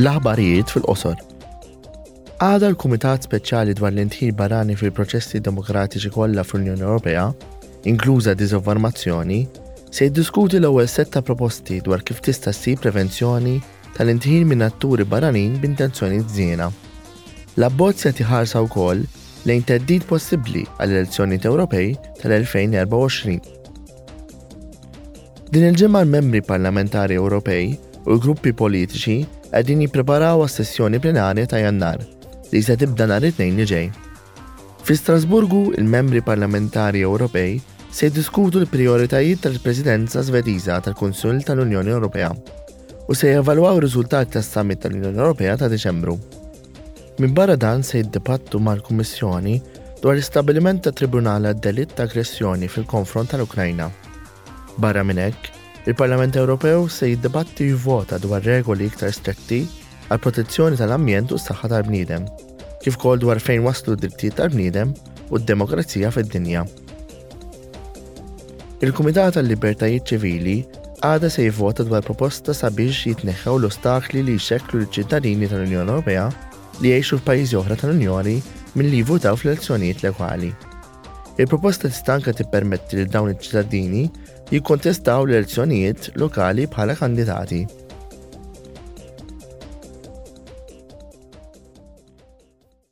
L-aħbarijiet fil-qosor. Għada l-Kumitat Speċjali dwar l-Intħil Barani fil-Proċessi Demokratiċi kollha fl-Unjoni Ewropea, inkluża diżinformazzjoni, se jiddiskuti l-ewwel setta proposti dwar kif tista' ssib prevenzjoni tal-intħil minn atturi barranin b'intenzjoni żiena. L-abbozz se tiħarsa wkoll lejn teddid possibbli għall-elezzjonijiet Ewropej tal-2024 Din il-ġimgħa l-Membri Parlamentari Ewropej u l-gruppi politiċi qegħdin jippreparaw għas-sessjoni plenarja ta' Jannar li se tibda nhar it-Tnejn li ġej. Fi Strasburgu l-Membri Parlamentari Ewropej se jiddiskutu l-prijoritajiet tal-Presidenza Svediża tal-Kunsill tal-Unjoni Ewropea u se jevalwaw ir-riżultati tas-Summit tal-Unjoni Ewropea ta' Diċembru. Minbarra dan se jiddibattu mal-Kummissjoni dwar l-istabbiliment ta' Tribunal għad-Delitt ta' Aggressjoni fil-konfront tal-Ukrajna. Barra minn hekk, il-Parlament Ewropew se jiddibatti jivvota dwar regoli iktar stretti għal protezzjoni tal-ambjent u s-saħħa tal-bniedem, kif ukoll dwar fejn waslu d-drittijiet tal-bniedem u d-demokrazija fid-dinja. Il-Kumitat tal-Libertajiet Ċivili għada se jivvota dwar proposta sabiex jitneħħew l-ostakli li jxekklu l-ċittadini tal-Unjoni Ewropea li jgħixu f'pajjiżi oħra tal-Unjoni milli jivvutaw fl-elezzjonijiet lokali. Il-proposta tista' anke tippermetti lil dawn iċ-ċittadini jikkontestaw l-elezzjonijiet lokali bħala kandidati.